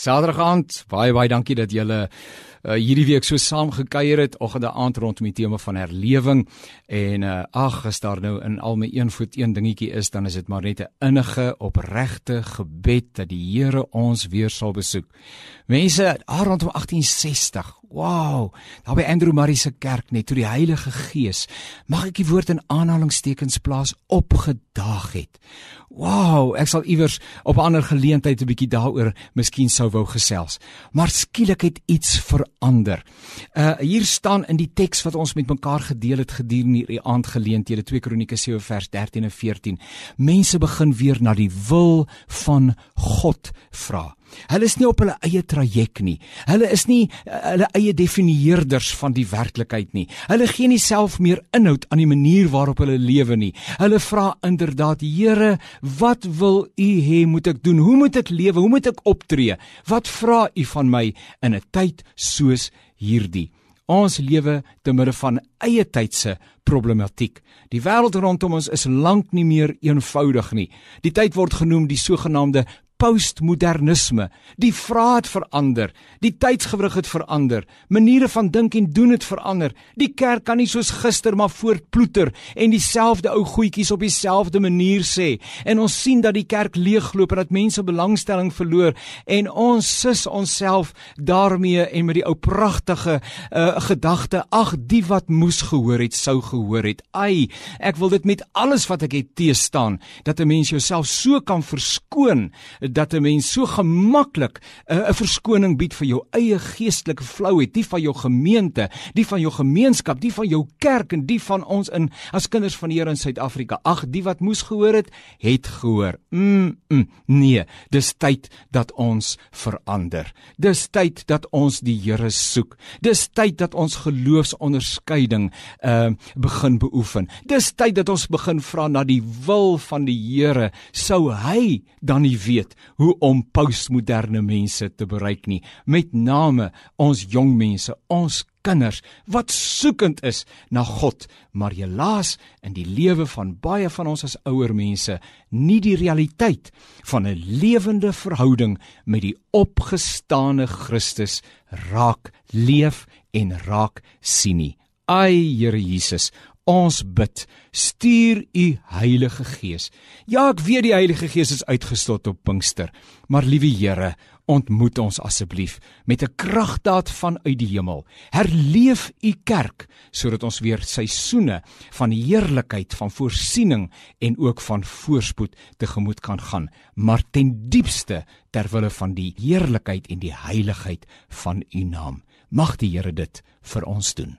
Saterdag aand, baie baie dankie dat julle uh, hierdie week so saam gekuier het oggende aand rondom die tema van herlewing en uh, ag as daar nou in al my een voet een dingetjie is dan is dit maar net 'n innige opregte gebed dat die Here ons weer sal besoek. Mense, rondom 1860 Wow, daar by Andrew Murray se kerk net toe die Heilige Gees, mag ek die woord in aanhalingstekens plaas opgedaag het. Wow, ek sal iewers op 'n ander geleentheid 'n bietjie daaroor miskien sou wou gesels. Maar skielik het iets verander. Uh hier staan in die teks wat ons met mekaar gedeel het gedurende hierdie aandgeleenthede 2 Kronieke 7 vers 13 en 14. Mense begin weer na die wil van God vra. Hulle is nie op hulle eie traject nie. Hulle is nie uh, hulle eie definieerders van die werklikheid nie. Hulle gee nie self meer inhoud aan die manier waarop hulle lewe nie. Hulle vra inderdaad, Here, wat wil U hê moet ek doen? Hoe moet ek lewe? Hoe moet ek optree? Wat vra U van my in 'n tyd soos hierdie? Ons lewe te midde van eie tydse problematiek. Die wêreld rondom ons is lank nie meer eenvoudig nie. Die tyd word genoem die sogenaamde postmodernisme. Die vrae het verander, die tydsgewrig het verander, maniere van dink en doen het verander. Die kerk kan nie soos gister maar voortploeter en dieselfde ou goetjies op dieselfde manier sê. En ons sien dat die kerk leegloop en dat mense belangstelling verloor en ons sis onsself daarmee en met die ou pragtige uh, gedagte, ag die wat moes gehoor het, sou gehoor het. Ai, ek wil dit met alles wat ek het te staan dat 'n mens jouself so kan verskoon dat 'n mens so gemaklik 'n uh, verskoning bied vir jou eie geestelike flouheid, die van jou gemeente, die van jou gemeenskap, die van jou kerk en die van ons in as kinders van die Here in Suid-Afrika. Ag, die wat moes gehoor het, het gehoor. Mm, mm, nee, dis tyd dat ons verander. Dis tyd dat ons die Here soek. Dis tyd dat ons geloofsonderskeiding uh begin beoefen. Dis tyd dat ons begin vra na die wil van die Here. Sou hy dan nie weet hoe om postmoderne mense te bereik nie. Met name ons jong mense ons kinders wat soekend is na God. Maar jy laas in die lewe van baie van ons as ouer mense nie die realiteit van 'n lewende verhouding met die opgestane Christus raak leef en raak sien nie. Ai Here Jesus Ons bid, stuur u Heilige Gees. Ja, ek weet die Heilige Gees is uitgestot op Pinkster, maar liewe Here, ontmoet ons asseblief met 'n kragdaad vanuit die hemel. Herleef u kerk sodat ons weer seisoene van heerlikheid, van voorsiening en ook van voorspoed tegemoet kan gaan, maar ten diepste ter wille van die heerlikheid en die heiligheid van u naam. Mag die Here dit vir ons doen.